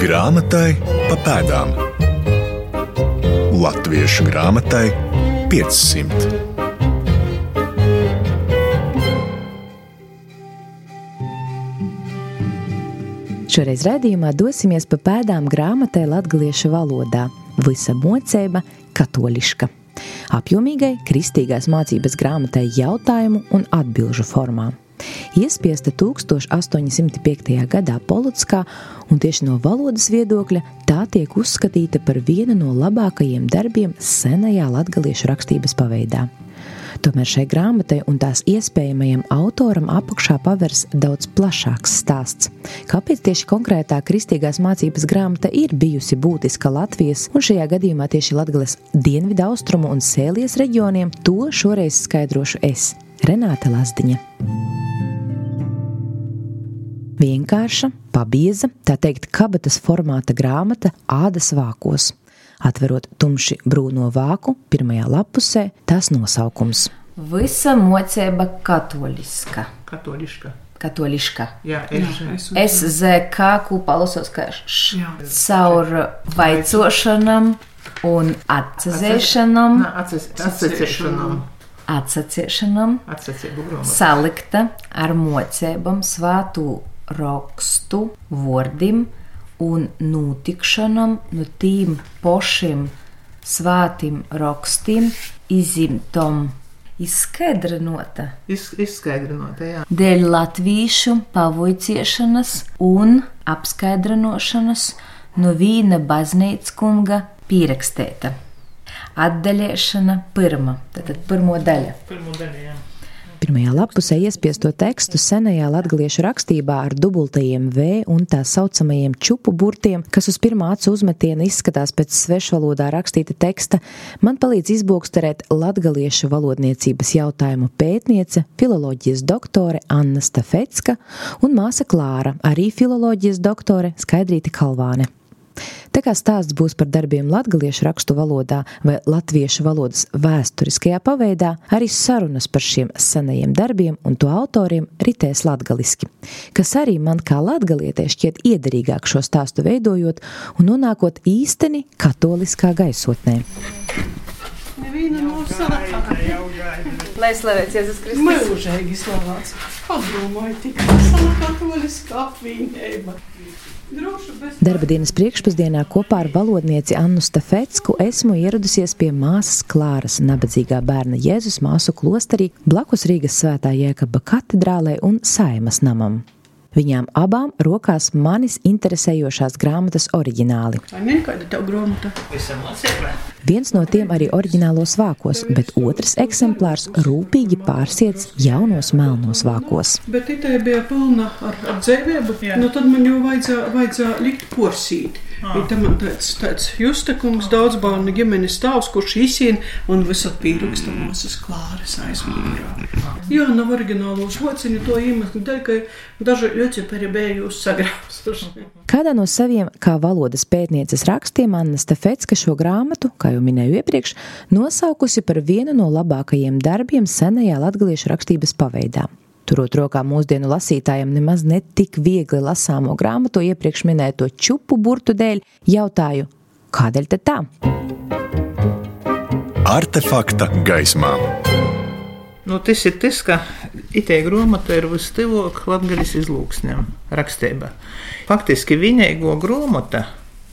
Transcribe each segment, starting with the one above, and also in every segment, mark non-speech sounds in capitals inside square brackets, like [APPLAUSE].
Grāmatai pa pēdām. Latviešu grāmatai 500. Šoreiz raidījumā dosimies pa pēdām grāmatai latviešu valodā - Visa mocība katoliška. Apjomīgai kristīgās mācības grāmatai jautājumu un atbilžu formā. Iespiesta 1805. gadā Polotskā, un tieši no valodas viedokļa tā tiek uzskatīta par vienu no labākajiem darbiem senajā latgaliešu rakstības paveidā. Tomēr šai grāmatai un tās iespējamajam autoram apakšā pavērs daudz plašāks stāsts. Kāpēc tieši konkrētā kristīgās mācības grāmata ir bijusi būtiska Latvijas un šajā gadījumā tieši Latvijas dienvidu austrumu un sēlies reģioniem, to šoreiz skaidrošu es, Renāte Lazdiņa vienkārša, pabieza, tā teikt, kabatas formāta grāmata ādas vākos. Atverot tumši brūno vāku, pirmajā lapusē tās nosaukums. Visa mocība katoliska. Katoliška. Katoliška. Jā, es, Es ZK kopā lasos, ka caur vaicošanam un atsaciešanam Atcētību grāmatu. salikta ar mocībām svātu rakstu vārdiem un notikšanam no tīm pošiem svātim rakstiem izimtom izskaidrinota Iz, izskaidrinot, jā. dēļ latviešu pavoiciešanas un apskaidrošanas no vīna baznīcas kunga pierakstēta. Atdaļēšana pirma, tātad pirmo daļa. Pirmo daļu, jā. Pirmajā lapusē iespiesto tekstu senajā latviešu rakstībā ar dubultajiem V un tā saucamajiem čupu burtiem, kas uz pirmā acu uzmetiena izskatās pēc svešvalodā rakstīta teksta, man palīdz izbūksterēt latviešu valodniecības jautājumu pētniece, filoloģijas doktore Anna Stafetska un māsa Klāra, arī filoloģijas doktore Skaidrīta Kalvāne. Tā kā stāsts būs par darbiem latviešu rakstu valodā vai latviešu valodas vēsturiskajā paveidā, arī sarunas par šiem senajiem darbiem un to autoriem ritēs latgaliski, kas arī man kā latgalietē šķiet iederīgāk šo stāstu veidojot un nonākot īsteni katoliskā gaisotnē. Neviena no sanākā. Lai slavēts Jēzus Kristus! Mūžīgi slavēts. Padomāju, tik vesela katoliska apvienība. Darba dienas priekšpusdienā kopā ar valodnieci Annu Stafetsku esmu ieradusies pie māsas Klāras nabadzīgā bērna Jēzus māsu klosterī blakus Rīgas svētā Jēkaba katedrālē un Saimas namam. Viņām abām rokās manis interesējošās grāmatas oriģināli. Viens no tiem arī oriģinālos vākos, bet otrs eksemplārs rūpīgi pārsiets jaunos melnos vākos. Bet tā bija pilna ar, ar dzēvēbu. Nu, tad man jau vajadzēja, vajadzēja likt porsīt. Ah. Tā man tāds, tāds justekungs, daudz bērnu ģimenes stāvs, kurš izsien un visat pieraksta mūsas klāras aizmīgā. Jā, nav oriģinālos vociņu to iemeslu dēļ, ka daži ļoti peribējus sagrausuši. Kādā no saviem kā valodas pētnieces rakstiem Anna Stefetska šo grāmatu, kā jau minēju iepriekš, nosaukusi par vienu no labākajiem darbiem senajā latviešu rakstības paveidā. Turot rokā mūsdienu lasītājiem nemaz ne tik viegli lasāmo grāmatu iepriekš minēto čupu burtu dēļ, jautāju, kādēļ tad tā? Artefakta gaismā. Nu, tas ir tas, ka itē grāmata ir vistuvāk latgaļas izlūksnēm rakstībā. Faktiski vienīgo grāmata,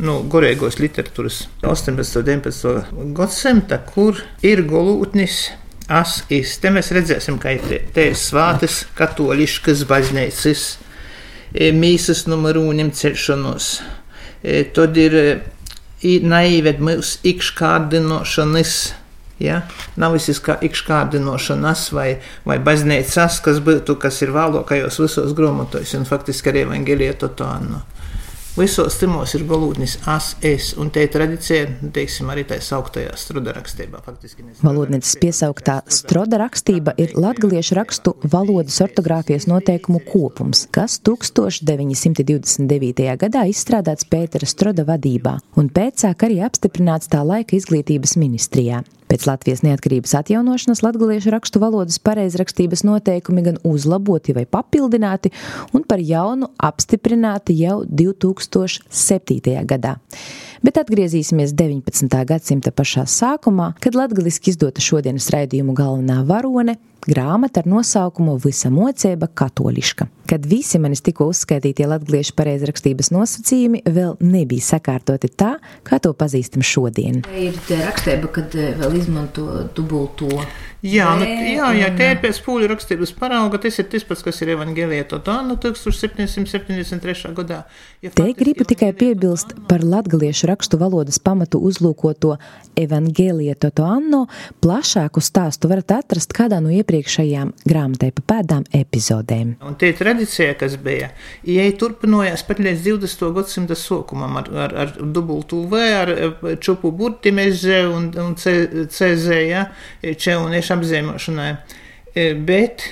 nu, gorēgos literatūras 18. un 19. gadsimta, kur ir golūtnis. As is. Te mēs redzēsim, ka ir ir svātas, katoliškas baznīcas, e, mīsas numerūņiem celšanos. E, Tad ir e, naived mūsu ikškārdinošanas. Ja? Nav viss kā ikškārdinošanas vai, vai baznīcas, kas būtu, kas ir vēlākajos visos grāmatos, un faktiski arī evangelija to tā. Nu. Visos timos ir galūdnis as, es, un te tradīcija, teiksim, arī tā sauktajā struda rakstībā. Valodnieces piesauktā stroda rakstība ir latviešu rakstu valodas ortogrāfijas noteikumu kopums, kas 1929. gadā izstrādāts Pētera Stroda vadībā un pēcāk arī apstiprināts tā laika izglītības ministrijā. Pēc Latvijas neatkarības atjaunošanas latviešu rakstu valodas pareizrakstības noteikumi gan uzlaboti vai papildināti, un par jaunu apstiprināti jau 2007. gadā. Bet atgriezīsimies 19. gadsimta pašā sākumā, kad latviešu izdota šodienas raidījumu galvenā varone grāmata ar nosaukumu Visa mocība katoliška. Kad visi manis tikko uzskaitītie latviešu pareizrakstības nosacījumi vēl nebija sakārtoti tā, kā to pazīstam šodien. Ir tā rakstība, kad eh, vēl izmanto dubulto Jā, nu, jā, jā tie ir pēc pūļu rakstības parauga. Tas ir tas pats, kas ir Evangelija Totāna 1773. gadā. Ja Te gribu tikai piebilst par latgaliešu rakstu valodas pamatu uzlūkoto Evangelija Totāno. Plašāku stāstu varat atrast kādā no iepriekšējām grāmatai pa pēdām epizodēm. Un tie tradīcija, kas bija, ja turpinājās pat līdz 20. gadsimta sākumam ar, ar, ar dubultu V, ar čupu burtimeze un, un CZ, ja, če un eš apzīmēšanai. E, bet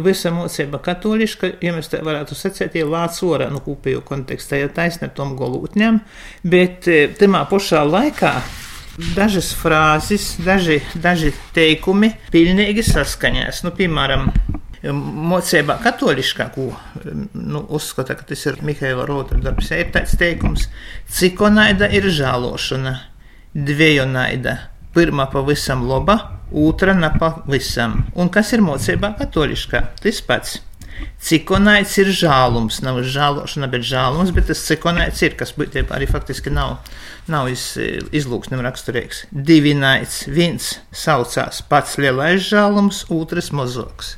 visa mocība katoliška, ja mēs tā varētu sacīt, ir lācis orā no nu, kopējo kontekstā, ja taisne tom golūtņam, bet tamā pašā laikā dažas frāzes, daži, daži teikumi pilnīgi saskaņās. Nu, piemēram, mocībā katoliskā, ko nu, uzskata, ka tas ir Mihaila Rota darbs, ir tāds teikums, cik naida ir žālošana, dvieju naida, pirmā pavisam laba, otra nepavisam. Un kas ir mocībā katoliskā? Tas pats. Cikonaids ir žālums, nav žālošana, bet žālums, bet tas cikonaids ir, kas būtībā arī faktiski nav, nav iz, izlūksnim raksturīgs. Divi naids, viens saucās pats lielais žālums, otrs mozoks.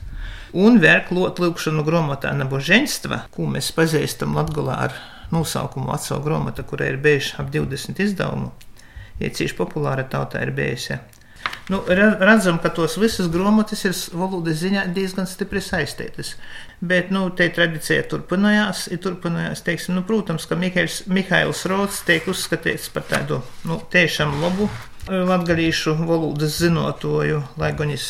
Un vērklot lūkšanu grāmatā Naboženstva, ko mēs pazīstam Latgulā ar nosaukumu Atsavu grāmata, kurai ir bijuši ap 20 izdevumu, ja cīši populāra tautā ir bijusi. Nu, redzam, ka tos visas grāmatas ir valodas ziņā diezgan stipri saistītas. Bet nu, te tradīcija turpinājās. turpinājās teiksim, nu, protams, ka Mihails, Mihails Rods tiek uzskatīts par tādu nu, tiešām labu eh, latgadījušu valodas zinotoju, lai gan viņš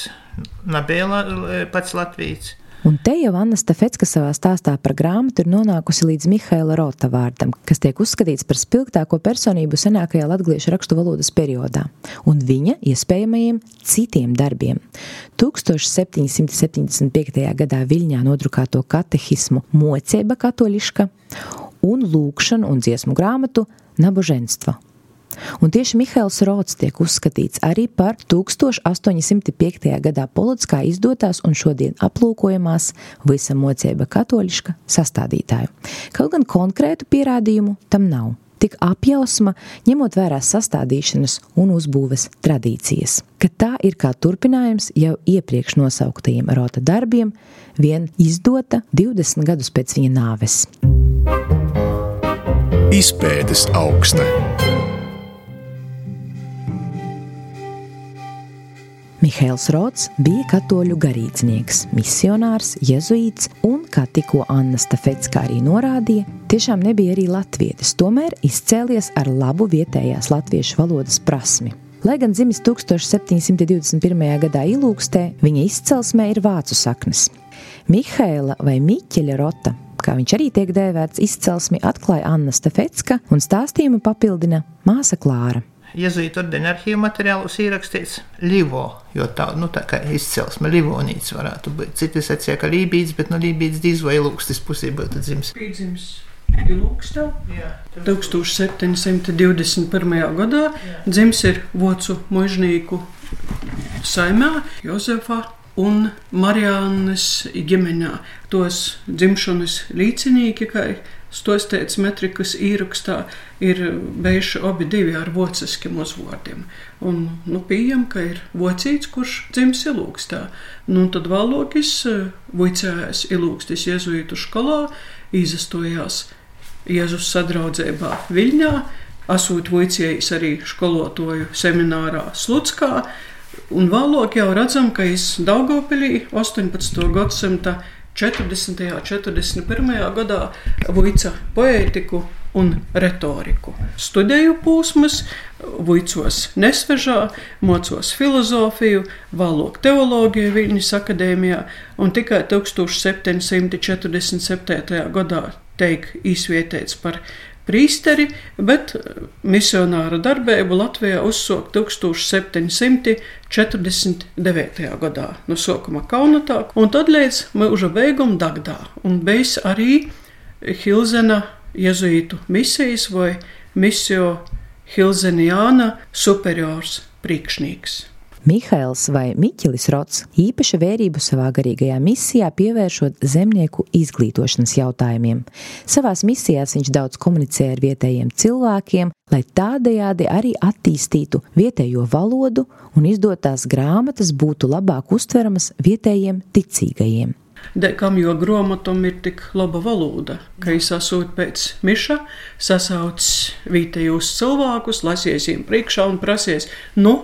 nebija pats Latvijas. Un te jau Anna Stefetska savā stāstā par grāmatu ir nonākusi līdz Mihaila Rota vārdam, kas tiek uzskatīts par spilgtāko personību senākajā latviešu rakstu valodas periodā, un viņa iespējamajiem citiem darbiem. 1775. gadā Viļņā nodrukāto katehismu Mocēba katoliška un lūkšanu un dziesmu grāmatu Naboženstvo Un tieši Mihails Rots tiek uzskatīts arī par 1805. gadā Polotskā izdotās un šodien aplūkojamās visa mocība katoliška sastādītāju. Kaut gan konkrētu pierādījumu tam nav. Tik apjausma, ņemot vērā sastādīšanas un uzbūves tradīcijas, ka tā ir kā turpinājums jau iepriekš nosauktajiem Rota darbiem, vien izdota 20 gadus pēc viņa nāves. Izpētes augsta. Mihails Rots bija katoļu garīdznieks, misionārs, jezuīts un, kā tikko Anna Stafetska arī norādīja, tiešām nebija arī latvietis, tomēr izcēlies ar labu vietējās latviešu valodas prasmi. Lai gan dzimis 1721. gadā Ilūkstē, viņa izcelsmē ir vācu saknes. Mihaila vai Miķeļa Rota, kā viņš arī tiek dēvēts, izcelsmi atklāja Anna Stafetska un stāstījumu papildina māsa Klāra jezuītu ordeņa arhīvu materiālos ierakstīts Livo, jo tā, nu, tā kā izcelsme Livonīts varētu būt. Citi sacīja, ka Lībīts, bet nu, Lībīts diz vai Lūkstis pusī būtu dzims. Piedzims. Ilūkstā. 1721. gadā dzims ir Vocu mužnieku saimē Jozefa un Marijānas ģimenē. Tos dzimšanas līdzinīgi, kā stostēts metrikas īrakstā ir bijuši abi divi ar vociskiem uzvārdiem. Un, nu, pieņem, ka ir vocīts, kurš dzims ilūkstā. Nu, tad valokis eh, vicējās ilūkstis jezuītu skolā, izastojās Jēzus sadraudzībā Viļņā, asūt vicējis arī skolotoju seminārā Slutskā, un valok jau redzam, ka iz Daugavpilī 18. gadsimta 40. un 41. gadā Vujca poētiku un retoriku. Studēju pūsmas, Vujcos nesvežā, mocos filozofiju, valoku teoloģiju Viņas akadēmijā, un tikai 1747. gadā teik izvietēts par prīsteri, bet misionāra darbību Latvijā uzsāk 1749. gadā no sākuma Kaunatā, un tad līdz mūža beigum Dagdā, un bijis arī Hilzena jezuītu misijas vai misio Hilzeniāna superiors priekšnieks. Mihails vai Miķelis Rots īpaša vērību savā garīgajā misijā pievēršot zemnieku izglītošanas jautājumiem. Savās misijās viņš daudz komunicē ar vietējiem cilvēkiem, lai tādējādi arī attīstītu vietējo valodu un izdotās grāmatas būtu labāk uztveramas vietējiem ticīgajiem. Dekam jau grāmatam ir tik laba valoda, ka es esmu pēc miša sasaucis vietējos cilvēkus, lasies viņiem priekšā un prasies, nu,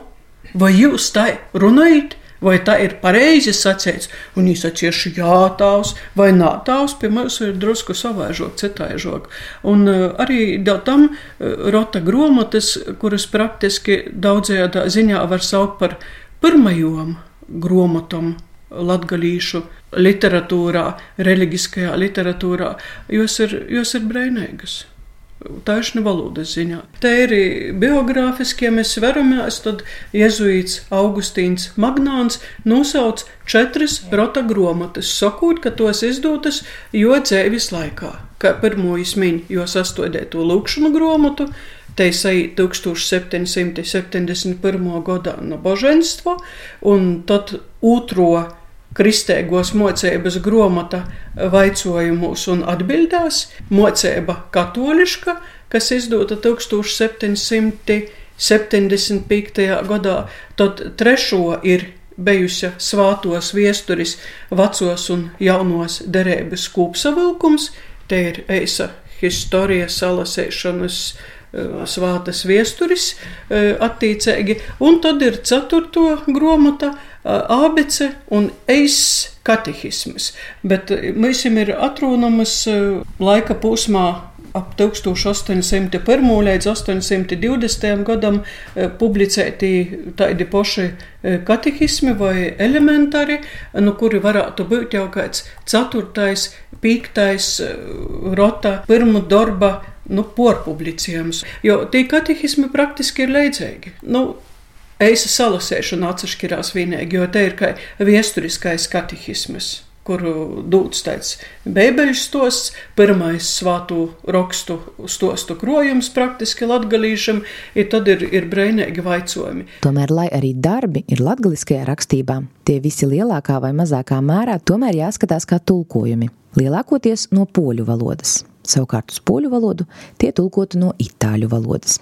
Vai jūs tā runājat, vai tā ir pareizi sacīts? Un viņš atcieši jā, tavs vai nā, tavs pie mums ir drusku savaižok, citaižok. Un uh, arī dēļ tam uh, rota gromotes, kuras praktiski daudzajā ziņā var saukt par pirmajām gromotam latgalīšu literatūrā, reliģiskajā literatūrā, jos ir, jos ir brēnīgas. Taisni valodas ziņā. Te ir biogrāfiskie mēs veramies, tad jezuīts Augustīns Magnāns nosauc četras rota gromatas, sakot, ka tos izdotas jo dzēvis laikā. Kā pirmo izmiņu, jo sastodēto lūkšanu gromatu, te saī 1771. gadā no boženstva, un tad otro kristēgos mocības gromata vaicojumus un atbildās, mocība katoliška, kas izdota 1775. gadā, tad trešo ir bijusi svātos viesturis vecos un jaunos derēbas kūpsavilkums, te ir eisa historija salasēšanas eh, svātas viesturis eh, attīcēgi, un tad ir ceturto gromata ABC un eis katehismas, bet mēs ir atrūnamas laika posmā ap 1801. līdz 820. gadam publicēti tādi paši katehismi vai elementāri, nu, kuri varētu būt jau kāds ceturtais, piektais rota, pirmu darba nu, porpublicējums. Jo tie katehismi praktiski ir leidzīgi. Nu, Eisa salasēšana atšķirās vienīgi, jo te ir kā viesturiskais katehisms kuru dūts tāds bēbeļu stosts, pirmais svātu rakstu stostu krojums praktiski latgalīšam, ir tad ir, ir breinīgi vaicojumi. Tomēr, lai arī darbi ir latgaliskajā rakstībā, tie visi lielākā vai mazākā mērā tomēr jāskatās kā tulkojumi, lielākoties no poļu valodas. Savukārt uz poļu valodu tie tulkoti no itāļu valodas.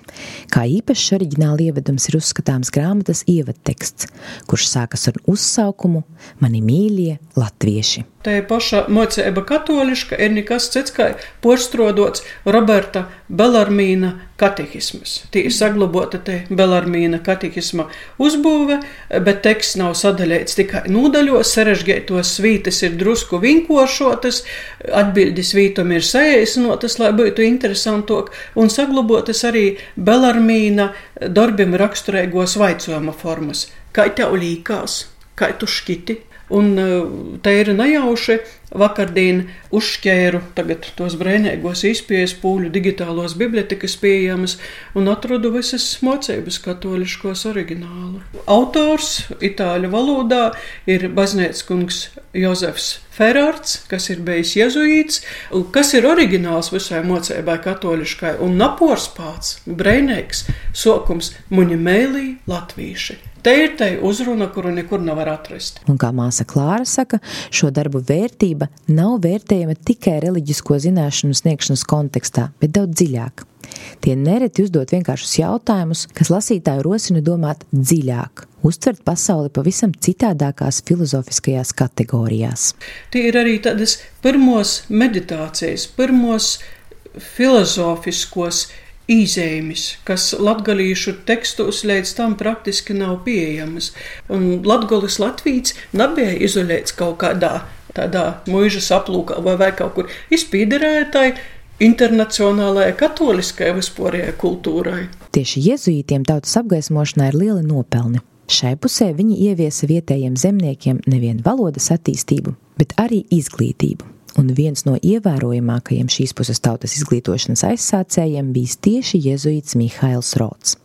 Kā īpašs oriģināla ievedums ir uzskatāms grāmatas ievadteksts, kurš sākas ar uzsaukumu Mani mīļie latvieši. Tā paša mocība katoliška ir nekas cits kā porštrodots Roberta Belarmīna katehismas. Tī ir saglabāta te Belarmīna katehisma uzbūve, bet teksts nav sadalīts tikai nodaļos, sarežģītos svītas ir drusku vinkošotas, atbildes vītum ir saēsinotas, lai būtu interesantok, un saglabātas arī Belarmīna darbim raksturīgos vaicojuma formas. Kā tev līkās? Kā tu šķiti? Un eh, te ir nejauši vakardien uzšķēru tos brēnīgos izpējas pūļu digitālos bibliotekas pieejamas un atradu visas mocības katoliškos oriģinālu. Autors itāļu valodā ir baznēckungs Jozefs Ferārds, kas ir bijis jezuīts, kas ir oriģināls visai mocībai katoliškai, un napors pāts, brēnīgs, sokums muņa mēlī latvīši. Te ir tā uzruna, kuru nekur nevar atrast. Un kā māsa Klāra saka, šo darbu vērtība nav vērtējama tikai reliģisko zināšanu sniegšanas kontekstā, bet daudz dziļāk. Tie nereti uzdod vienkāršus jautājumus, kas lasītāju rosina domāt dziļāk, uztvert pasauli pavisam citādākās filozofiskajās kategorijās. Tie ir arī tādas pirmos meditācijas, pirmos filozofiskos īzēmis, kas latgalīšu tekstos līdz tam praktiski nav pieejamas. Un latgolis latvīts nebija izolēts kaut kādā tādā mūžas aplūkā vai, vai kaut kur izpīderētāji internacionālajai katoliskajai vispārējai kultūrai. Tieši jezuītiem tautas apgaismošanā ir liela nopelni. Šai pusē viņi ieviesa vietējiem zemniekiem nevien valodas attīstību, bet arī izglītību un viens no ievērojamākajiem šīs puses tautas izglītošanas aizsācējiem bijis tieši jēzuīts Mihails Rots.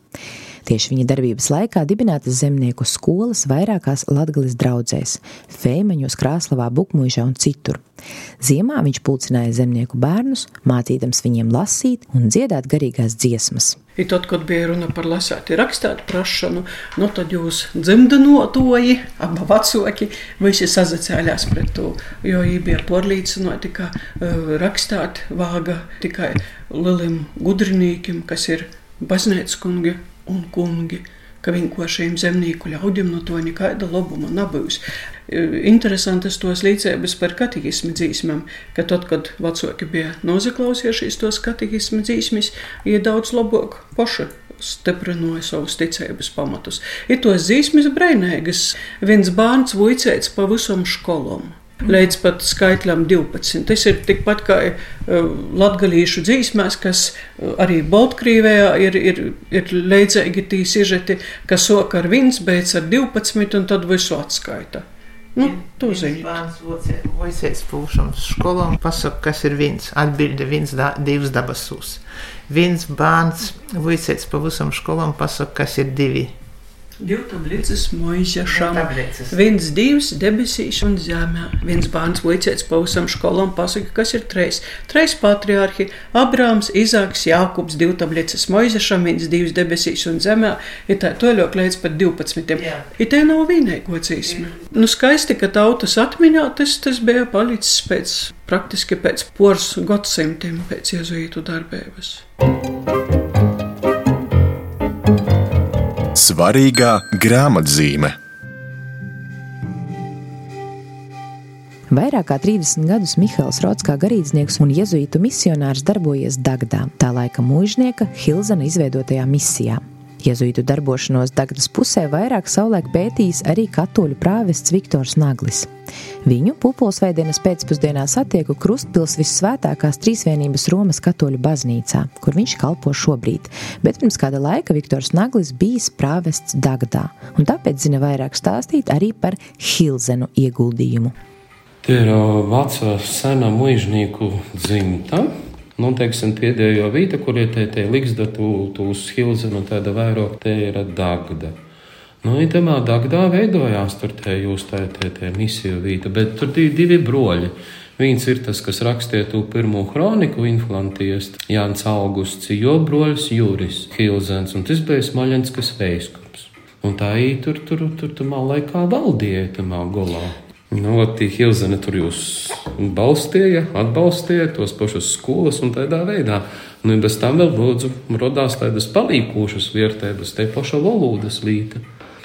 Tieši viņa darbības laikā dibinātas zemnieku skolas vairākās latgales draudzēs - Fēmeņos, Krāslavā, Bukmuižā un citur. Ziemā viņš pulcināja zemnieku bērnus, mācīdams viņiem lasīt un dziedāt garīgās dziesmas. I tad, kad bija runa par lasāti rakstāt prašanu, nu tad jūs dzimdenotoji, abi vecoki, visi sazacēlās pret to, jo viņi bija porlīcinoti, ka uh, rakstāt vāga tikai lielim gudrinīkim, kas ir baznīcas kungi un kungi, ka vienkāršiem zemnieku ļaudīm no to nekāda labuma nebūs. Interesantas tos līdzības par katehismu dzīsmēm, ka tad, kad vecāki bija nozaklausījušies tos katehismu dzīsmes, ir daudz labāk paši stiprināja savus ticības pamatus. Ir tos dzīsmes brīvīgas, viens bērns vuicēts pa visam skolom līdz pat skaitļam 12. Tas ir tikpat kā uh, latgalīšu dzīsmēs, kas uh, arī Baltkrievijā ir, ir, ir leidzīgi tī sižeti, kas sok ar viens, beidz ar 12 un tad visu atskaita. Nu, tu zini. Bērns voicēs pūšam skolām, pasaka, kas ir viens. Atbilde viens, da, divs dabasūs. Viens bērns voicēs pa visam skolām, pasaka, kas ir divi. Divi tablītes mūžam, viens divs debesīs un zemē. Viens bērns vicēts pausam skolām pasaka, kas ir treis. Treis patriarhi - Abrāms, Izāks, Jākubs, divi tablītes mūžam, viens divs debesīs un zemē. Ir tā toļok līdz pat 12. Jā. Ir te nav vienīgo cīsme. Nu skaisti, ka tautas atmiņā tas, tas bija palicis pēc, praktiski pēc pors gadsimtiem pēc jezuītu darbības. Svarīgā grāmatzīme. Vairāk kā 30 gadus Mihails Rots kā garīdznieks un jezuītu misionārs darbojies Dagdā, tā laika mūžnieka Hilzana izveidotajā misijā. Jēzuītu darbošanos Dagdas pusē vairāk savulaik pētījis arī katoļu prāvests Viktors Naglis. Viņu pupulsveidienas pēcpusdienā satieku Krustpils visvētākās trīsvienības Romas katoļu baznīcā, kur viņš kalpo šobrīd, bet pirms kāda laika Viktors Naglis bijis prāvests Dagdā, un tāpēc zina vairāk stāstīt arī par Hilzenu ieguldījumu. Tie ir vecā sena mužnieku dzimta, Nu, teiksim, pēdējo vīta, kur ir tie, tie tu uz Hilzenu, tāda vairāk, te ir Dagda. Nu, ja tamā Dagdā veidojās tur tie jūs tā, tie, tie misiju vīta, bet tur bija divi broļi. Viens ir tas, kas rakstīja to pirmo kroniku, inflanties, Jānis Augusts, jo broļs Juris Hilzens, un tas bija Smaļenskas veiskups. Un tā īri tur, tur, tur, tur, tur laikā valdīja tamā golā. Nu, Tī Hilzene tur jūs balstīja, atbalstīja tos pašus skolas un tādā veidā. Nu, bez tam vēl lūdzu, radās tādas palīkošas vērtības, te paša valodas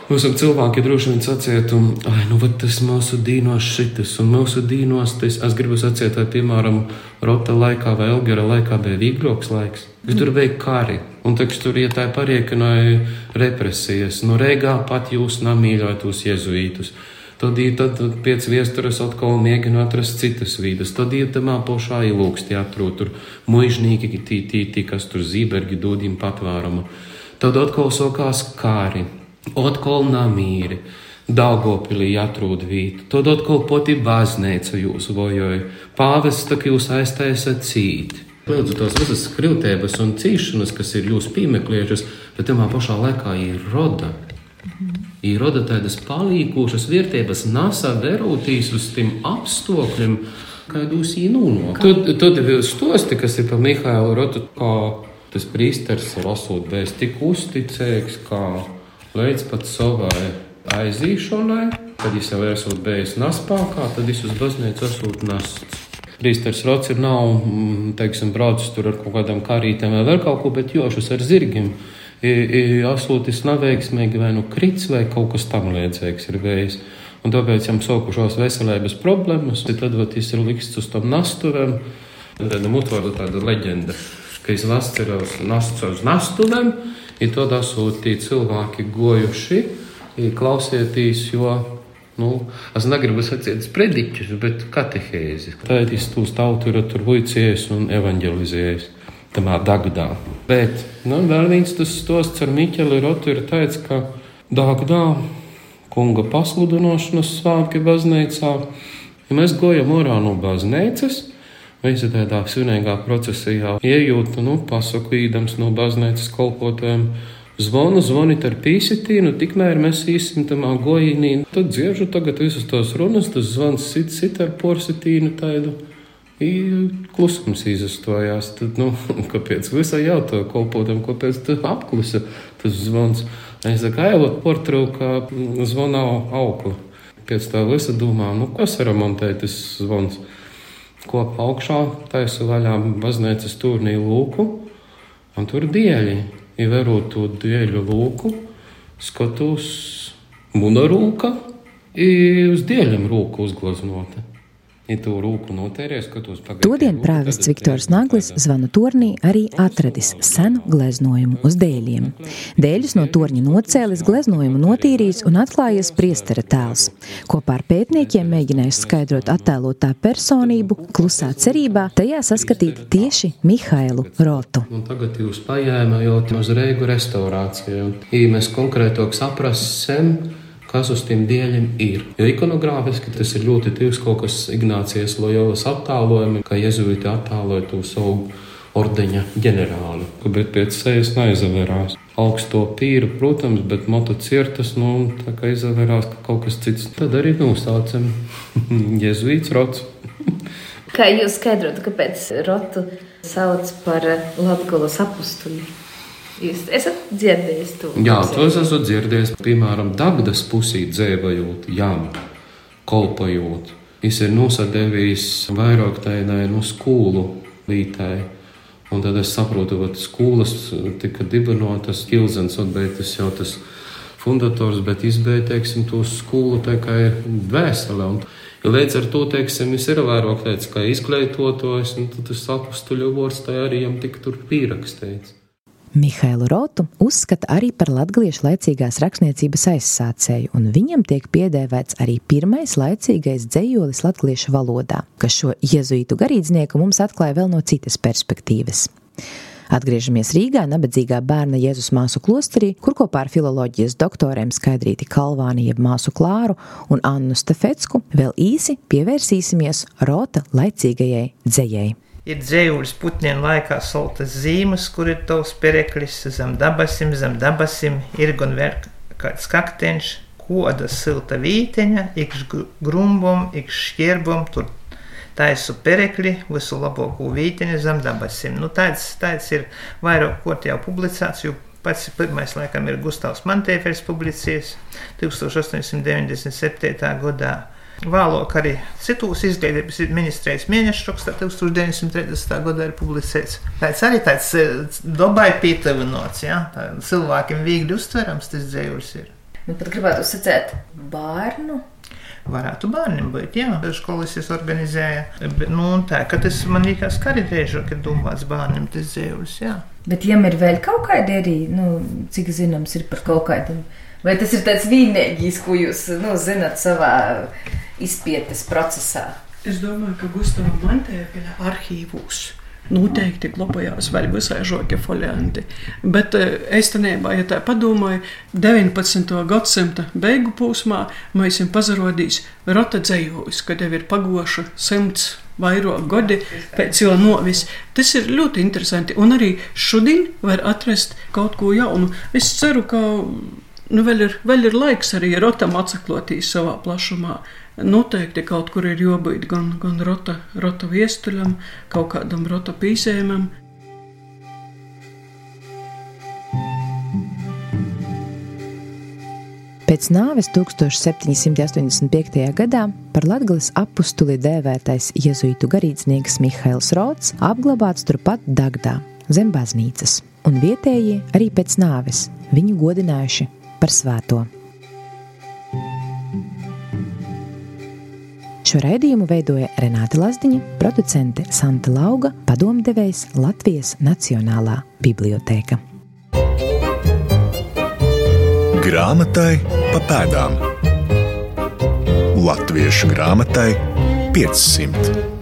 līta. Mūsu cilvēki droši vien sacītu, ah, nu, tas mūsu dīnos šitas, un mūsu dīnos tas, es gribu sacīt, tā, piemēram, Rota laikā vai Elgera laikā bija vīgloks laiks. Mm. Tur bija kari, un taču tur ietāja pariekināja represijas. Nu, Reigā pat jūs namīļojat uz jezuītus. Tad, tad, pēc vēstures atkal mēģina atrast citas vīdes. Tad ir tamā pašā ilūkstī atrod tur muižnīgi, tī, tī, tī, kas tur zībergi dod viņam patvērumu. Tad atkal sokās kāri, atkal namīri. Daugopilī atrod vītu, tad atkal pati baznīca jūs vojoja, pāvests tak jūs aiztaisa cīti. Lūdzu, tos visas skrivtēbas un cīšanas, kas ir jūs piemeklējušas, bet tamā pašā laikā ir roda. Ir roda tādas palīkošas vērtības, nasa verūtīs uz tiem apstākļiem, kādos nonāk. Tad, tad ir stosti, kas ir par Mihālu Rotu, kā tas priesteris lasot bez tik uzticīgs, kā līdz pat savai aizīšanai, kad viņš jau esot bijis naspākā, tad viņš uz baznīcu esot nasts. Priesteris Rots ir nav, mm, teiksim, braucis tur ar kaut kādām karītēm vai vēl kaut ko, bet jošas ar zirgiem absolūti neveiksmīgi, vai nu krits, vai kaut kas tam līdzīgs ir bijis. Un tāpēc viņam sokušās veselības problēmas, tad tas ir likts uz tam nastuvēm. Tāda mutvārda tāda leģenda, ka izlasts ir uz, nasts uz nastuvēm, ir to dasūtī cilvēki gojuši, klausieties, jo Nu, es negribu sacīt sprediķus, bet katehēzi. Tā ir tūs tautu ir tur vuicējis un evanģelizējis tamā Dagdā. Bet nu, vēl viens tas stosts ar Miķeli Rotu ir tāds, ka Dagdā kunga pasludināšanas svētki baznīcā Ja mēs gājām orā no baznīcas, visi tādā svinīgā procesijā iejūtu, nu, pasaku īdams no baznīcas kolpotājiem. Zvanu, zvanīt ar pīsitīnu, tikmēr mēs īsim tamā gojīnī. Tad dziežu tagad visus tos runas, tas zvans sit, sit ar porsitīnu taidu. I klusums izstojās. Tad, nu, [LAUGHS] kāpēc visai jautā kolpotam, kāpēc tu apklusa tas zvans? Es saku, ailot portrūkā zvanā auklu. Pēc tā visa domā, nu, kas ir remontēt tas zvans? Kopā augšā taisu vaļā baznīcas turnī lūku, un tur dieļi. Ievērot to dieļu lūku, skatos muna rūka, i uz to rūku pagaidām. Todien prāvests Viktors Naglis zvanu tornī arī atradis senu gleznojumu uz dēļiem. Dēļus no torņa nocēlis, gleznojumu notīrījis un atklājies priestera tēls. Kopā ar pētniekiem mēģinājis skaidrot attēlotā personību, klusā cerībā tajā saskatīt tieši Mihailu Rotu. Un tagad jūs paņēmāt uz Reigu restaurāciju. Ja mēs konkrētāk saprasim, kas uz tiem dieļiem ir. Jo ikonogrāfiski tas ir ļoti tuvs kaut kas Ignācijas Lojolas attēlojumi, kā jezuīti attēloja to savu ordeņa ģenerāli. Bet pēc sejas neizavērās. Augsto pīru, protams, bet motocirtas, nu, tā kā izavērās ka kaut kas cits. Tad arī nosaucam [LAUGHS] jezuīts rots. Kā jūs skaidrotu, kāpēc rotu sauc par Latgulas apustuļu? Jūs esat dzirdējis to? Jā, to es esmu dzirdējis. Piemēram, Dagdas pusī dzēvajot, jām, kolpajot. Viņš ir nosadevījis vairāk tādai no skolu lītēji. Un tad es saprotu, ka skolas tika dibinātas Kilzens, bet tas jau tas fundators, bet izbeidz, teiksim, to skolu tā kā ir vēsele. Un, ja līdz ar to, teiksim, es ir vairāk tāds kā izglītotājs, un tad tas apustuļu vārds tā arī jam tika tur pierakstīts. Mihailu Rotu uzskata arī par latviešu laicīgās rakstniecības aizsācēju, un viņam tiek piedēvēts arī pirmais laicīgais dzējolis latviešu valodā, kas šo jezuītu garīdznieku mums atklāja vēl no citas perspektīvas. Atgriežamies Rīgā, nabadzīgā bērna Jēzus māsu klosterī, kur kopā ar filoloģijas doktoriem Skaidrīti Kalvāni, jeb māsu Klāru un Annu Stefetsku vēl īsi pievērsīsimies Rota laicīgajai dzējai ir dzējuļas putnienu laikā soltas zīmes, kur ir tavs pereklis zem dabasim, zem dabasim, ir gan vēl kāds kakteņš, koda silta vīteņa, ikš grumbom, ikš šķierbom, tur taisu perekli, visu labāko vīteņu zem dabasim. Nu, tāds, tāds ir vairāk kort jau publicēts, jo pats pirmais laikam ir Gustavs Mantēfers publicējis 1897. gadā. Vēlāk arī citos izglītības ministrijas mēnešu rakstā 1930. gadā ir publicēts. Tas arī tāds e, dabai pietuvinots, ja? Tā cilvēkiem viegli uztverams tas dzējulis ir. Nu, pat gribētu uzsacēt bērnu. Varētu bērniem būt, jā, skolas es organizēju. Nu, tā, ka tas man liekas, ka arī drēžāk ir domāts bērniem tas jā. Bet jiem ir vēl kaut kādi arī, nu, cik zināms ir par kaut kādiem. Vai tas ir tāds vienīgais, ko jūs, nu, zinat savā izpētes procesā? Es domāju, ka Gustavā Mantēviļa arhīvūs noteikti glabājās vēl visai žoki folianti. Bet īstenībā, ja tā padomāju, 19. gadsimta beigu posmā mēs esam pazarodījis rota dzējojus, kad jau ir pagoša simts vairāk gadi pēc jau novis. Tas ir ļoti interesanti. Un arī šodien var atrast kaut ko jaunu. Es ceru, ka nu, vēl, ir, vēl ir laiks arī rotam atsaklotīs savā plašumā. Noteikti kaut kur ir jābūt gan, gan rota, rota viestuļam, kaut kādam rota pīsējumam. Pēc nāves 1785. gadā par Latvijas apakstuli dēvētais jēzuītu garīdznieks Mihails Rots apglabāts turpat Dagdā, zem baznīcas, un vietējie arī pēc nāves viņu godinājuši par svēto. Šo raidījumu veidoja Renāta Lazdiņa, producente Santa Lauga, padomdevējs Latvijas Nacionālā bibliotēka. Grāmatai pa pēdām Latviešu grāmatai 500.